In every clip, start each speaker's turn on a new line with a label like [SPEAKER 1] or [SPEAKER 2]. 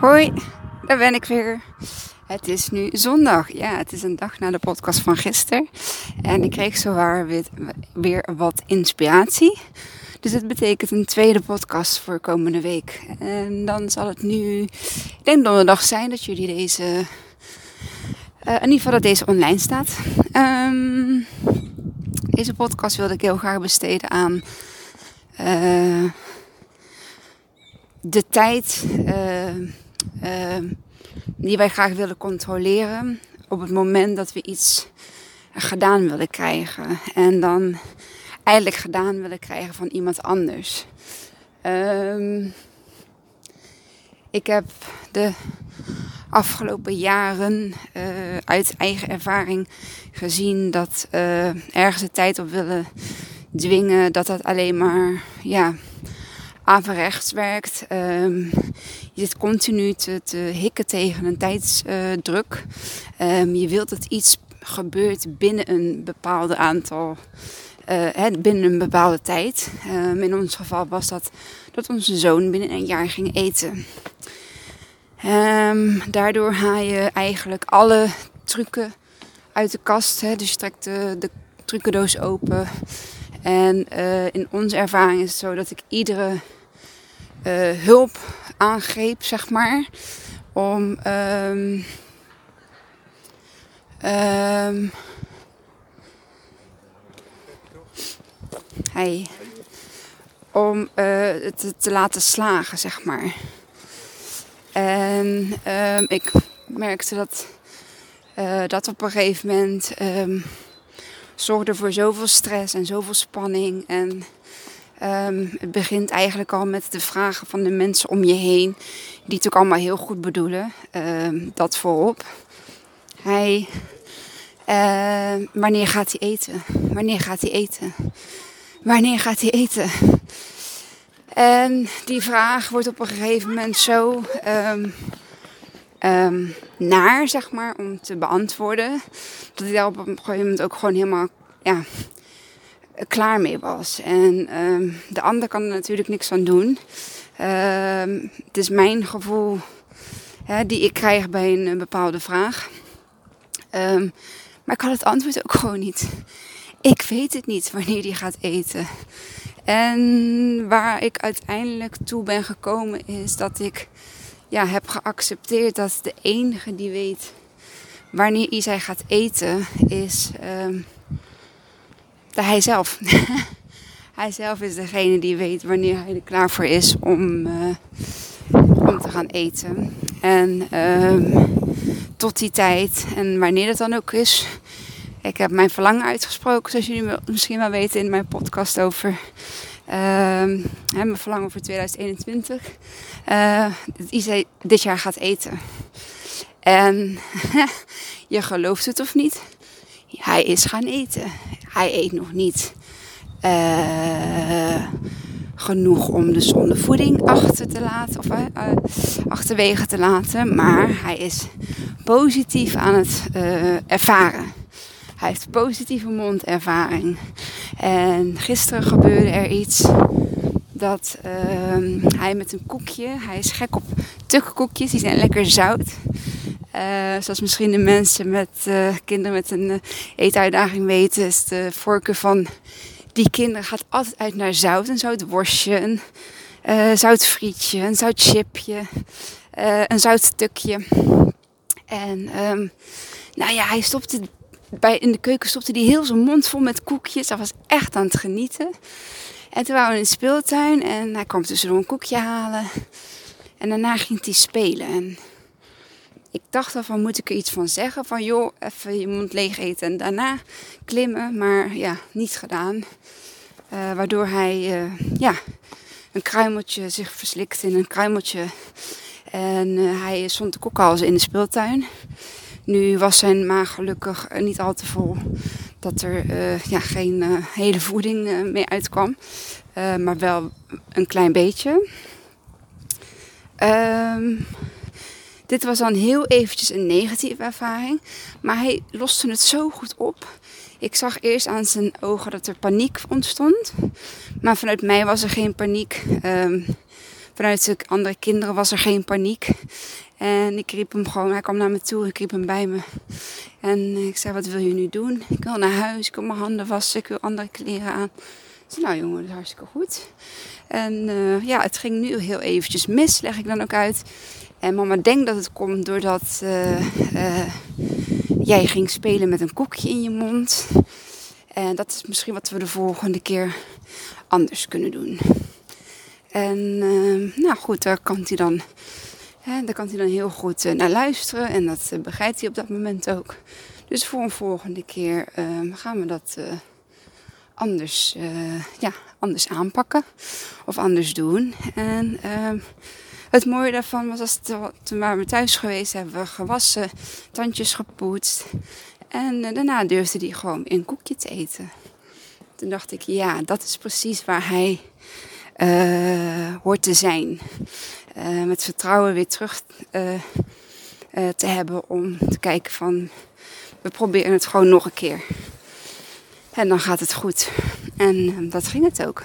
[SPEAKER 1] Hoi, daar ben ik weer. Het is nu zondag. Ja, het is een dag na de podcast van gisteren. En ik kreeg zowaar weer, weer wat inspiratie. Dus het betekent een tweede podcast voor komende week. En dan zal het nu, ik denk donderdag zijn dat jullie deze, uh, in ieder geval dat deze online staat. Um, deze podcast wilde ik heel graag besteden aan uh, de tijd uh, die wij graag willen controleren op het moment dat we iets gedaan willen krijgen. En dan eigenlijk gedaan willen krijgen van iemand anders. Um, ik heb de afgelopen jaren uh, uit eigen ervaring gezien dat uh, ergens de tijd op willen dwingen, dat dat alleen maar ja, averechts werkt. Um, je zit continu te, hikken tegen een tijdsdruk. Um, je wilt dat iets gebeurt binnen een bepaald aantal, uh, binnen een bepaalde tijd. Um, in ons geval was dat dat onze zoon binnen een jaar ging eten. Daardoor haal je eigenlijk alle trucken uit de kast. Hè? Dus je trekt de, de trucendoos open. En uh, in onze ervaring is het zo dat ik iedere hulp aangreep, zeg maar. Om um, um, hey, om uh, het te laten slagen, zeg maar. En um, ik merkte dat uh, dat op een gegeven moment zorgde voor zoveel stress en zoveel spanning. En um, het begint eigenlijk al met de vragen van de mensen om je heen, die het ook allemaal heel goed bedoelen. dat voorop. Hij, uh, wanneer gaat hij eten? Wanneer gaat hij eten? Wanneer gaat hij eten? En die vraag wordt op een gegeven moment zo naar, zeg maar, om te beantwoorden. Dat ik daar op een gegeven moment ook gewoon helemaal ja, klaar mee was. En um, de ander kan er natuurlijk niks aan doen. het is mijn gevoel hè, die ik krijg bij een, bepaalde vraag. maar ik had het antwoord ook gewoon niet. Ik weet het niet wanneer die gaat eten. En waar ik uiteindelijk toe ben gekomen is dat ik ja, heb geaccepteerd dat de enige die weet wanneer Isai gaat eten is hij zelf. hij zelf is degene die weet wanneer hij er klaar voor is om, uh, om te gaan eten. En um, tot die tijd en wanneer dat dan ook is. Ik heb mijn verlangen uitgesproken, zoals jullie misschien wel weten in mijn podcast over uh, mijn verlangen voor 2021. Uh, Isa dit jaar gaat eten. En je gelooft het of niet, hij is gaan eten. Hij eet nog niet uh, genoeg om de zonde voeding achter te laten of uh, achterwege te laten, maar hij is positief aan het ervaren. Hij heeft positieve mondervaring. En gisteren gebeurde er iets dat uh, hij met een koekje, hij is gek op tukkoekjes, die zijn lekker zout. Uh, zoals misschien de mensen met uh, kinderen met een uh, eetuitdaging weten, is de voorkeur van die kinderen gaat altijd uit naar zout. Een zout worstje, een zout frietje, een zout chipje, een zout tukje. En um, nou ja, hij stopte bij, in de keuken stopte hij heel zijn mond vol met koekjes. Hij was echt aan het genieten. En toen waren we in de speeltuin en hij kwam tussendoor een koekje halen. En daarna ging hij spelen. En ik dacht al van, moet ik er iets van zeggen? Van, joh, even je mond leeg eten en daarna klimmen. Maar ja, niet gedaan. Uh, waardoor hij, uh, ja, een kruimeltje zich verslikt in een kruimeltje. En uh, hij stond te kokhalzen in de speeltuin. Nu was zijn maag gelukkig niet al te vol. Dat er ja, geen hele voeding mee uitkwam. maar wel een klein beetje. Um, dit was dan heel eventjes een negatieve ervaring. Maar hij loste het zo goed op. Ik zag eerst aan zijn ogen dat er paniek ontstond. Maar vanuit mij was er geen paniek. Um, vanuit de andere kinderen was er geen paniek. En ik riep hem gewoon, hij kwam naar me toe, ik riep hem bij me. En ik zei, wat wil je nu doen? Ik wil naar huis, ik wil mijn handen wassen, ik wil andere kleren aan. Ik nou jongen, dat is hartstikke goed. En uh, ja, het ging nu heel eventjes mis, leg ik dan ook uit. En mama denkt dat het komt doordat uh, uh, jij ging spelen met een koekje in je mond. En dat is misschien wat we de volgende keer anders kunnen doen. En nou goed, daar kan hij dan, hè, daar kan hij dan heel goed naar luisteren. En dat begrijpt hij op dat moment ook. Dus voor een volgende keer gaan we dat anders, ja, anders aanpakken of anders doen. En het mooie daarvan was als toen waren we thuis geweest, hebben we gewassen, tandjes gepoetst. En uh, daarna durfde hij gewoon een koekje te eten. Toen dacht ik, ja, dat is precies waar hij uh, hoort te zijn. Uh, met vertrouwen weer terug te hebben om te kijken van, we proberen het gewoon nog een keer. En dan gaat het goed. En dat ging het ook.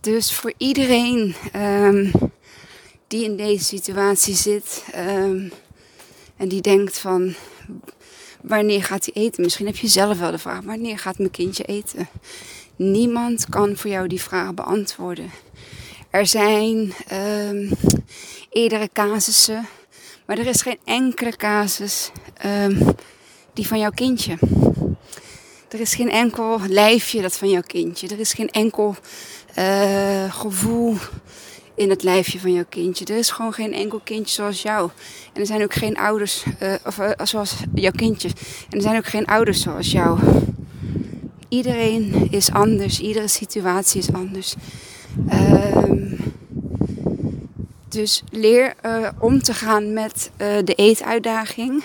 [SPEAKER 1] Dus voor iedereen um, die in deze situatie zit um, en die denkt van wanneer gaat hij eten? Misschien heb je zelf wel de vraag, wanneer gaat mijn kindje eten? Niemand kan voor jou die vraag beantwoorden. Er zijn um, eerdere casussen, maar er is geen enkele casus um, die van jouw kindje. Er is geen enkel lijfje dat van jouw kindje. Er is geen enkel uh, gevoel in het lijfje van jouw kindje. Er is gewoon geen enkel kindje zoals jou. En er zijn ook geen ouders uh, of, uh, zoals jouw kindje. En er zijn ook geen ouders zoals jou. Iedereen is anders. Iedere situatie is anders. Um, dus leer uh, om te gaan met de eetuitdaging.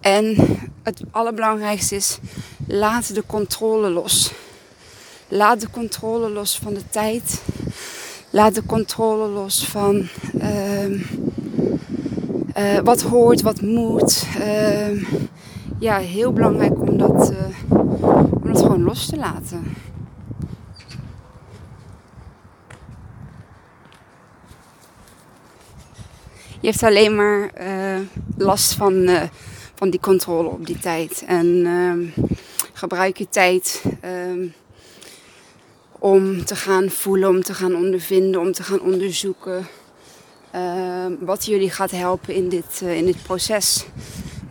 [SPEAKER 1] En het allerbelangrijkste is, laat de controle los. Laat de controle los van de tijd. Laat de controle los van uh, uh, wat hoort, wat moet. Uh, ja, heel belangrijk om dat, eh, om dat gewoon los te laten. Je hebt alleen maar eh, last van, van die controle op die tijd. En ehm, gebruik je tijd ehm, om te gaan voelen, om te gaan ondervinden, om te gaan onderzoeken. Uh, wat jullie gaat helpen in dit, uh, in dit proces.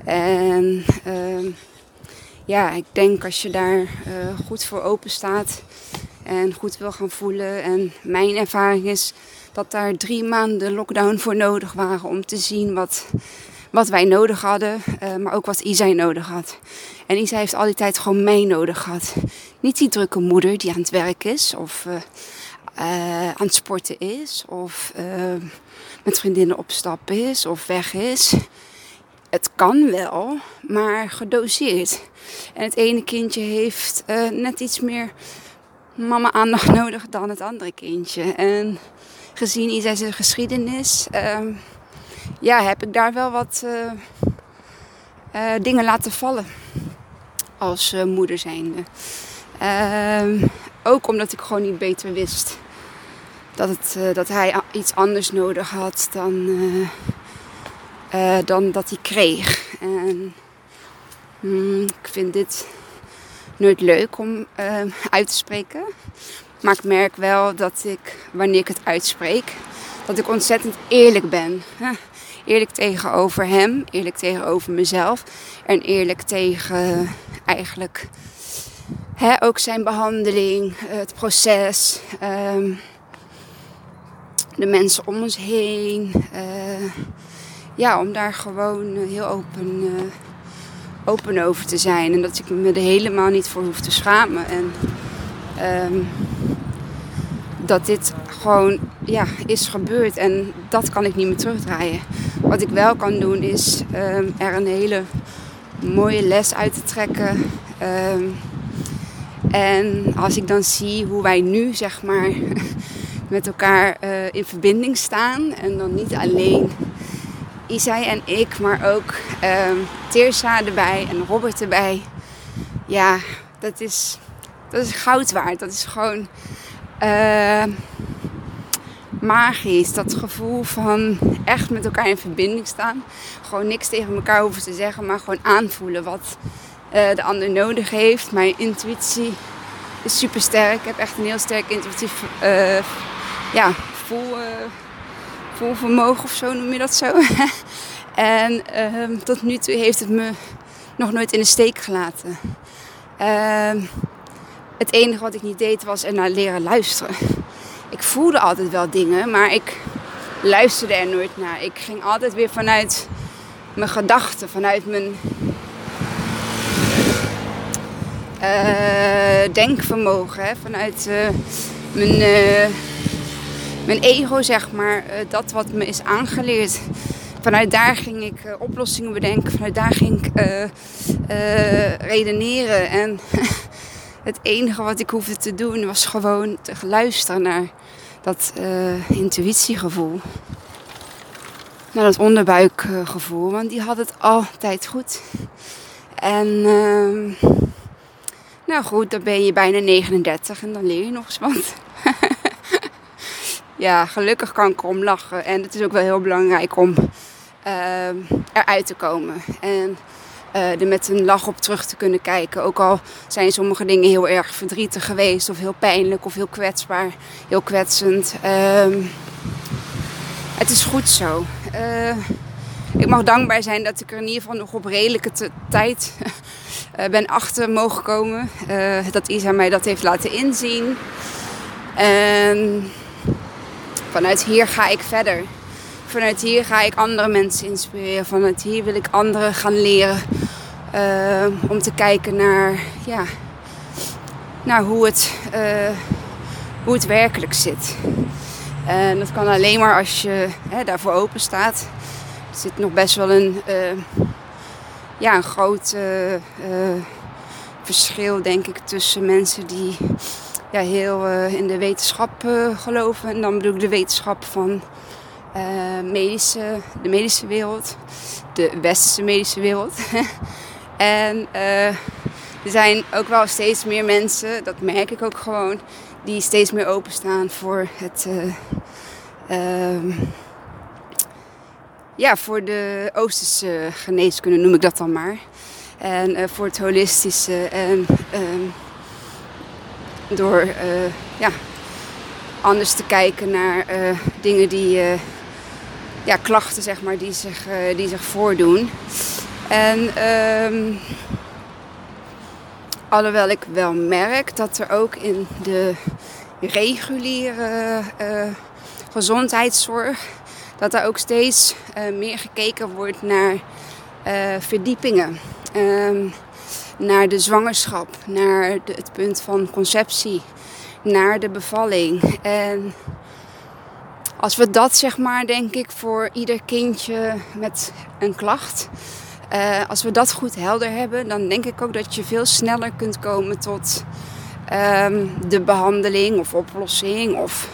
[SPEAKER 1] En uh, ja, ik denk als je daar eh, goed voor open staat en goed wil gaan voelen. En mijn ervaring is dat daar drie maanden lockdown voor nodig waren om te zien wat, wat wij nodig hadden, uh, maar ook wat Isa nodig had. En Isa heeft al die tijd gewoon mij nodig gehad. Niet die drukke moeder die aan het werk is of uh, uh, aan het sporten is of met vriendinnen op stap is of weg is. Het kan wel, maar gedoseerd. En het ene kindje heeft net iets meer mama aandacht nodig dan het andere kindje. En gezien Isa's geschiedenis ehm, ja, heb ik daar wel wat uh, uh, dingen laten vallen als uh, moeder zijnde. Ehm, ook omdat ik gewoon niet beter wist dat, het, dat hij iets anders nodig had dan, dan dat hij kreeg. En mm, ik vind dit nooit leuk om uit te spreken. Maar ik merk wel dat ik, wanneer ik het uitspreek, dat ik ontzettend eerlijk ben. Eerlijk tegenover hem, eerlijk tegenover mezelf en eerlijk tegen eigenlijk hè, ook zijn behandeling, het proces, um, de mensen om ons heen. Uh, ja, om daar gewoon heel open, uh, open over te zijn en dat ik me er helemaal niet voor hoef te schamen. En, um, dat dit gewoon ja, is gebeurd en dat kan ik niet meer terugdraaien. Wat ik wel kan doen is um, er een hele mooie les uit te trekken. Um, en als ik dan zie hoe wij nu zeg maar met elkaar uh, in verbinding staan en dan niet alleen Isai en ik, maar ook um, erbij en Robert erbij. Ja, dat is, dat is goud waard. Dat is gewoon magisch. Dat gevoel van echt met elkaar in verbinding staan. Gewoon niks tegen elkaar hoeven te zeggen, maar gewoon aanvoelen wat uh, de ander nodig heeft. Mijn intuïtie is super sterk. Ik heb echt een heel sterk intuïtief uh, ja, voel, uh, voelvermogen of zo noem je dat zo. en ehm, tot nu toe heeft het me nog nooit in de steek gelaten. Ehm, het enige wat ik niet deed was er naar leren luisteren. Ik voelde altijd wel dingen, maar ik luisterde er nooit naar. Ik ging altijd weer vanuit mijn gedachten, vanuit mijn uh, denkvermogen, hè? vanuit uh, mijn, uh, mijn ego, zeg maar. dat wat me is aangeleerd. Vanuit daar ging ik oplossingen bedenken, vanuit daar ging ik redeneren. En het enige wat ik hoefde te doen was gewoon te luisteren naar dat intuïtiegevoel. Naar dat onderbuikgevoel, want die had het altijd goed. En uh, nou goed, dan ben je bijna 39 en dan leer je nog eens wat. ja, gelukkig kan ik erom lachen. En het is ook wel heel belangrijk om uh, eruit te komen. En uh, er met een lach op terug te kunnen kijken. Ook al zijn sommige dingen heel erg verdrietig geweest. Of heel pijnlijk of heel kwetsbaar. Heel kwetsend. Uh, het is goed zo. Uh, ik mag dankbaar zijn dat ik er in ieder geval nog op redelijke tijd uh, ben achter mogen komen. Dat Isa mij dat heeft laten inzien. En vanuit hier ga ik verder. Vanuit hier ga ik andere mensen inspireren. Vanuit hier wil ik anderen gaan leren. Uh, om te kijken naar, ja, naar hoe, het, hoe het werkelijk zit. En dat kan alleen maar als je hè, daarvoor open staat. Er zit nog best wel een ja, een groot verschil, denk ik, tussen mensen die ja, heel in de wetenschap geloven. En dan bedoel ik de wetenschap van medische, de medische wereld, de westerse medische wereld. en er zijn ook wel steeds meer mensen, dat merk ik ook gewoon, die steeds meer openstaan voor het. Ehm, ja, voor de Oosterse geneeskunde noem ik dat dan maar. En uh, voor het holistische. En uh, door uh, ja, anders te kijken naar eh, dingen die, ja, klachten zeg maar, die zich, die zich voordoen. En ehm, alhoewel ik wel merk dat er ook in de reguliere gezondheidszorg dat er ook steeds uh, meer gekeken wordt naar verdiepingen. Um, naar de zwangerschap, naar het punt van conceptie, naar de bevalling. En als we dat zeg maar, denk ik, voor ieder kindje met een klacht, uh, als we dat goed helder hebben, dan denk ik ook dat je veel sneller kunt komen tot um, de behandeling of oplossing of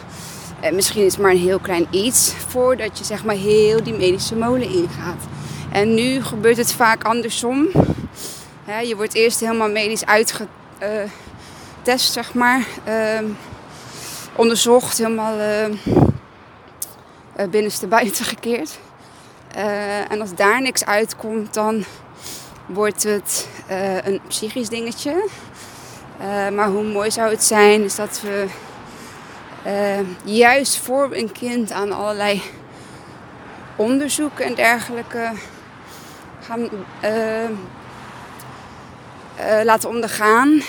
[SPEAKER 1] eh, misschien is het maar een heel klein iets voordat je zeg maar heel die medische molen ingaat. En nu gebeurt het vaak andersom. je wordt eerst helemaal medisch uitgetest, zeg maar. Uh, onderzocht, helemaal uh, binnenste buiten gekeerd. en als daar niks uitkomt, dan wordt het een psychisch dingetje. maar hoe mooi zou het zijn is dat we juist voor een kind aan allerlei onderzoeken en dergelijke gaan laten ondergaan.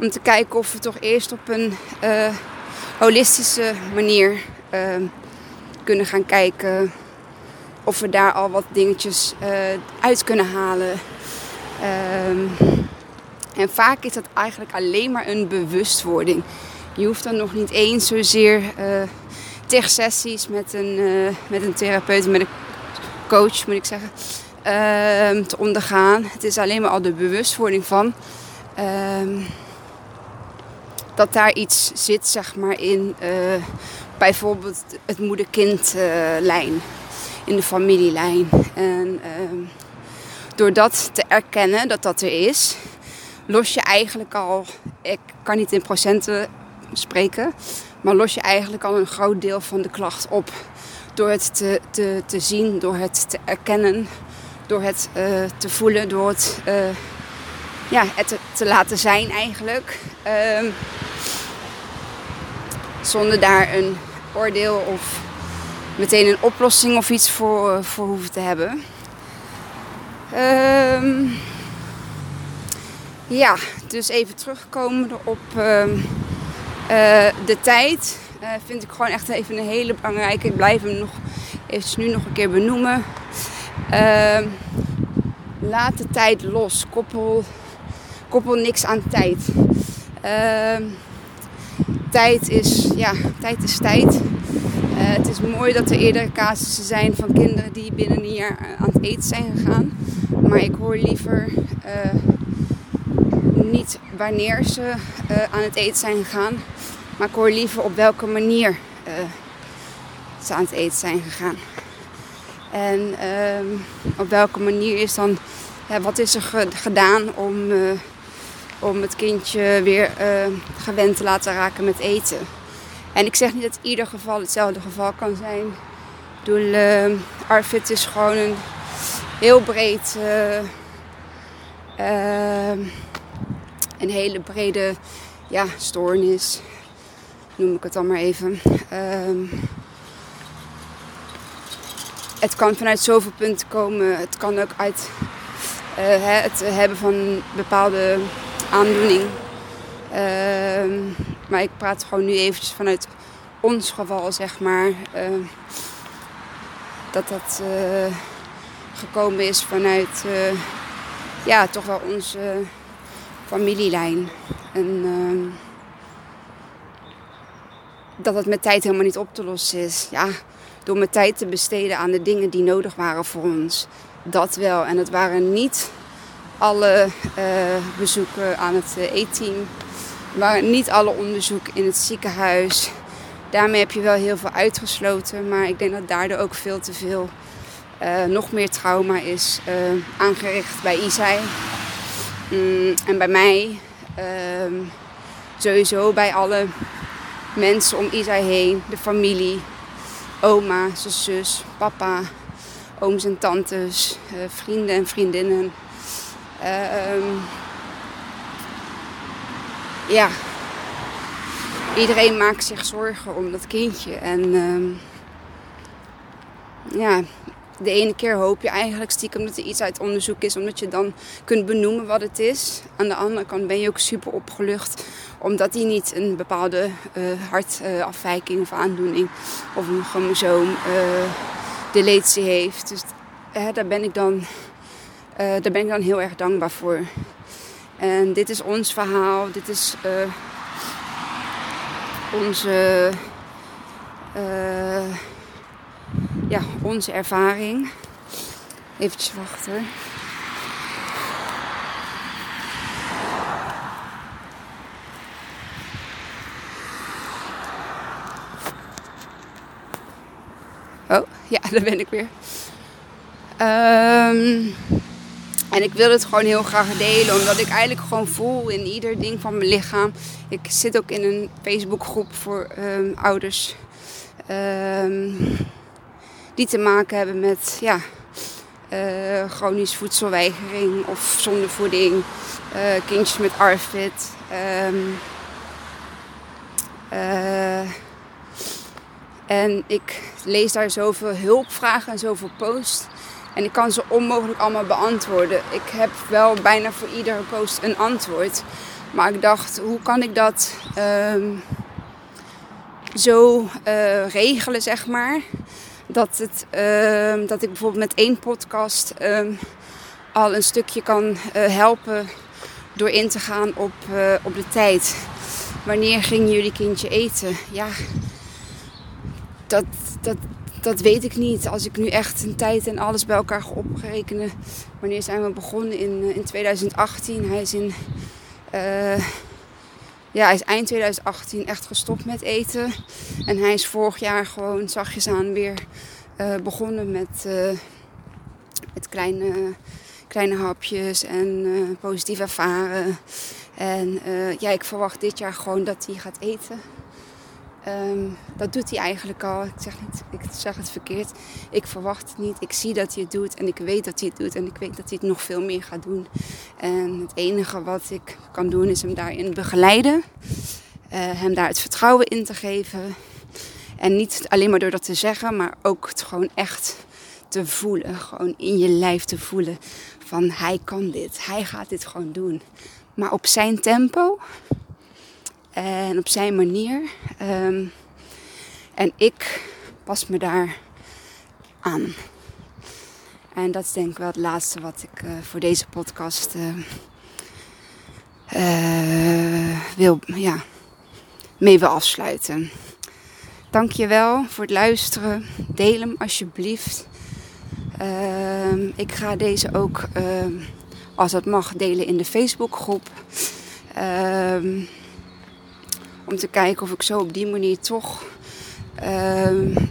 [SPEAKER 1] om te kijken of we toch eerst op een holistische manier kunnen gaan kijken. Of we daar al wat dingetjes uit kunnen halen. Ehm, en vaak is dat eigenlijk alleen maar een bewustwording. Je hoeft dan nog niet eens zozeer uh, tegen sessies met een, uh, met een therapeut, met een coach moet ik zeggen, uh, te ondergaan. Het is alleen maar al de bewustwording van ehm, dat daar iets zit, zeg maar, in bijvoorbeeld het moeder-kind-lijn, in de familielijn. En ehm, door dat te erkennen dat dat er is, los je eigenlijk al, ik kan niet in procenten spreken. Maar los je eigenlijk al een groot deel van de klacht op. Door het te, te, te zien, door het te erkennen, door het uh, te voelen, door het, uh, ja, het te, te, laten zijn eigenlijk. Uh, zonder daar een oordeel of meteen een oplossing of iets voor, voor hoeven te hebben. Ehm, ja, dus even terugkomen op uh, de tijd. Uh, vind ik gewoon echt even een hele belangrijke. Ik blijf hem nog eventjes nu nog een keer benoemen. Uh, laat de tijd los. Koppel, koppel niks aan tijd. Tijd is, ja, tijd is tijd. Uh, het is mooi dat er eerdere casussen zijn van kinderen die binnen een jaar aan het eten zijn gegaan. Maar ik hoor liever uh, niet wanneer ze aan het eten zijn gegaan. Maar ik hoor liever op welke manier ze aan het eten zijn gegaan. En ehm, op welke manier is dan, ja, wat is er gedaan om, om het kindje weer gewend te laten raken met eten. En ik zeg niet dat ieder geval hetzelfde geval kan zijn. Ik bedoel, uh, is gewoon een heel breed, uh, een hele brede ja, stoornis, noem ik het dan maar even. Ehm, het kan vanuit zoveel punten komen. Het kan ook uit het hebben van bepaalde aandoening. Ehm, maar ik praat gewoon nu eventjes vanuit ons geval, zeg maar. Uh, dat dat uh, gekomen is vanuit, uh, ja, toch wel onze familielijn. En ehm, dat het met tijd helemaal niet op te lossen is. Ja, door mijn tijd te besteden aan de dingen die nodig waren voor ons. Dat wel. En het waren niet alle bezoeken aan het E-team maar niet alle onderzoek in het ziekenhuis. Daarmee heb je wel heel veel uitgesloten. Maar ik denk dat daardoor ook veel te veel, uh, nog meer trauma is aangericht bij Isai. Mm, en bij mij. Uh, sowieso bij alle mensen om Isai heen. De familie. Oma, zijn zus, papa, ooms en tantes, vrienden en vriendinnen. Ehm, ja, iedereen maakt zich zorgen om dat kindje. En uh, ja, de ene keer hoop je eigenlijk stiekem dat er iets uit onderzoek is, omdat je dan kunt benoemen wat het is. Aan de andere kant ben je ook super opgelucht, omdat hij niet een bepaalde uh, hartafwijking of aandoening of een chromosoom uh, deletie heeft. Dus daar, ben ik dan, daar ben ik dan heel erg dankbaar voor. En dit is ons verhaal, dit is uh, onze, uh, ja, onze ervaring. Even wachten. Oh, ja, daar ben ik weer. Um, en ik wil het gewoon heel graag delen, omdat ik eigenlijk gewoon voel in ieder ding van mijn lichaam. Ik zit ook in een Facebookgroep voor um, ouders um, die te maken hebben met ja, uh, chronisch voedselweigering of zondevoeding, uh, kindjes met ARFID. Um, uh, en ik lees daar zoveel hulpvragen en zoveel posts. En ik kan ze onmogelijk allemaal beantwoorden. Ik heb wel bijna voor iedere post een antwoord. Maar ik dacht, hoe kan ik dat um, zo uh, regelen, zeg maar. Dat, het, uh, dat ik bijvoorbeeld met één podcast um, al een stukje kan uh, helpen door in te gaan op, uh, op de tijd. Wanneer ging jullie kindje eten? Ja, dat, dat, dat weet ik niet. Als ik nu echt een tijd en alles bij elkaar ga oprekenen. Wanneer zijn we begonnen? In, in 2018. Hij is in. Uh, ja, hij is eind 2018 echt gestopt met eten. En hij is vorig jaar gewoon zachtjes aan weer uh, begonnen met, met kleine, kleine hapjes en positief ervaren. En ja, ik verwacht dit jaar gewoon dat hij gaat eten. Ehm, dat doet hij eigenlijk al. Ik zeg, niet, ik zeg het verkeerd. Ik verwacht het niet. Ik zie dat hij het doet. En ik weet dat hij het doet. En ik weet dat hij het nog veel meer gaat doen. En het enige wat ik kan doen is hem daarin begeleiden. Uh, hem daar het vertrouwen in te geven. En niet alleen maar door dat te zeggen, maar ook het gewoon echt te voelen. Gewoon in je lijf te voelen. Van hij kan dit. Hij gaat dit gewoon doen. Maar op zijn tempo. En op zijn manier. Um, en ik pas me daar aan. En dat is denk ik wel het laatste wat ik uh, voor deze podcast uh, uh, wil, ja, mee wil afsluiten. Dank je wel voor het luisteren. Deel hem alsjeblieft. Uh, ik ga deze ook, uh, als het mag, delen in de Facebookgroep. Uh, om te kijken of ik zo op die manier toch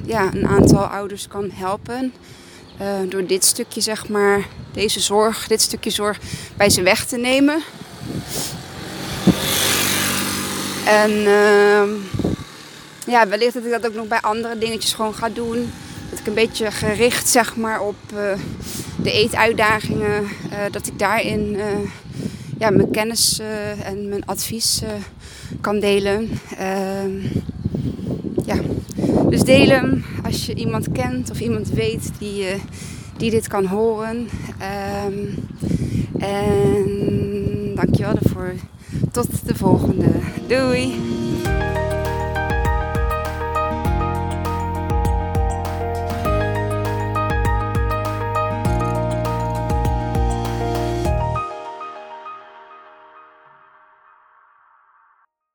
[SPEAKER 1] ja, een aantal ouders kan helpen. Uh, door dit stukje, zeg maar, deze zorg, dit stukje zorg bij ze weg te nemen. En uh, ja, wellicht dat ik dat ook nog bij andere dingetjes gewoon ga doen. Dat ik een beetje gericht zeg maar op uh, de eetuitdagingen. Uh, dat ik daarin ja, mijn kennis en mijn advies kan delen. Ehm, ja. Dus deel hem als je iemand kent of iemand weet die, die dit kan horen. Um, en dankjewel daarvoor. Tot de volgende. Doei!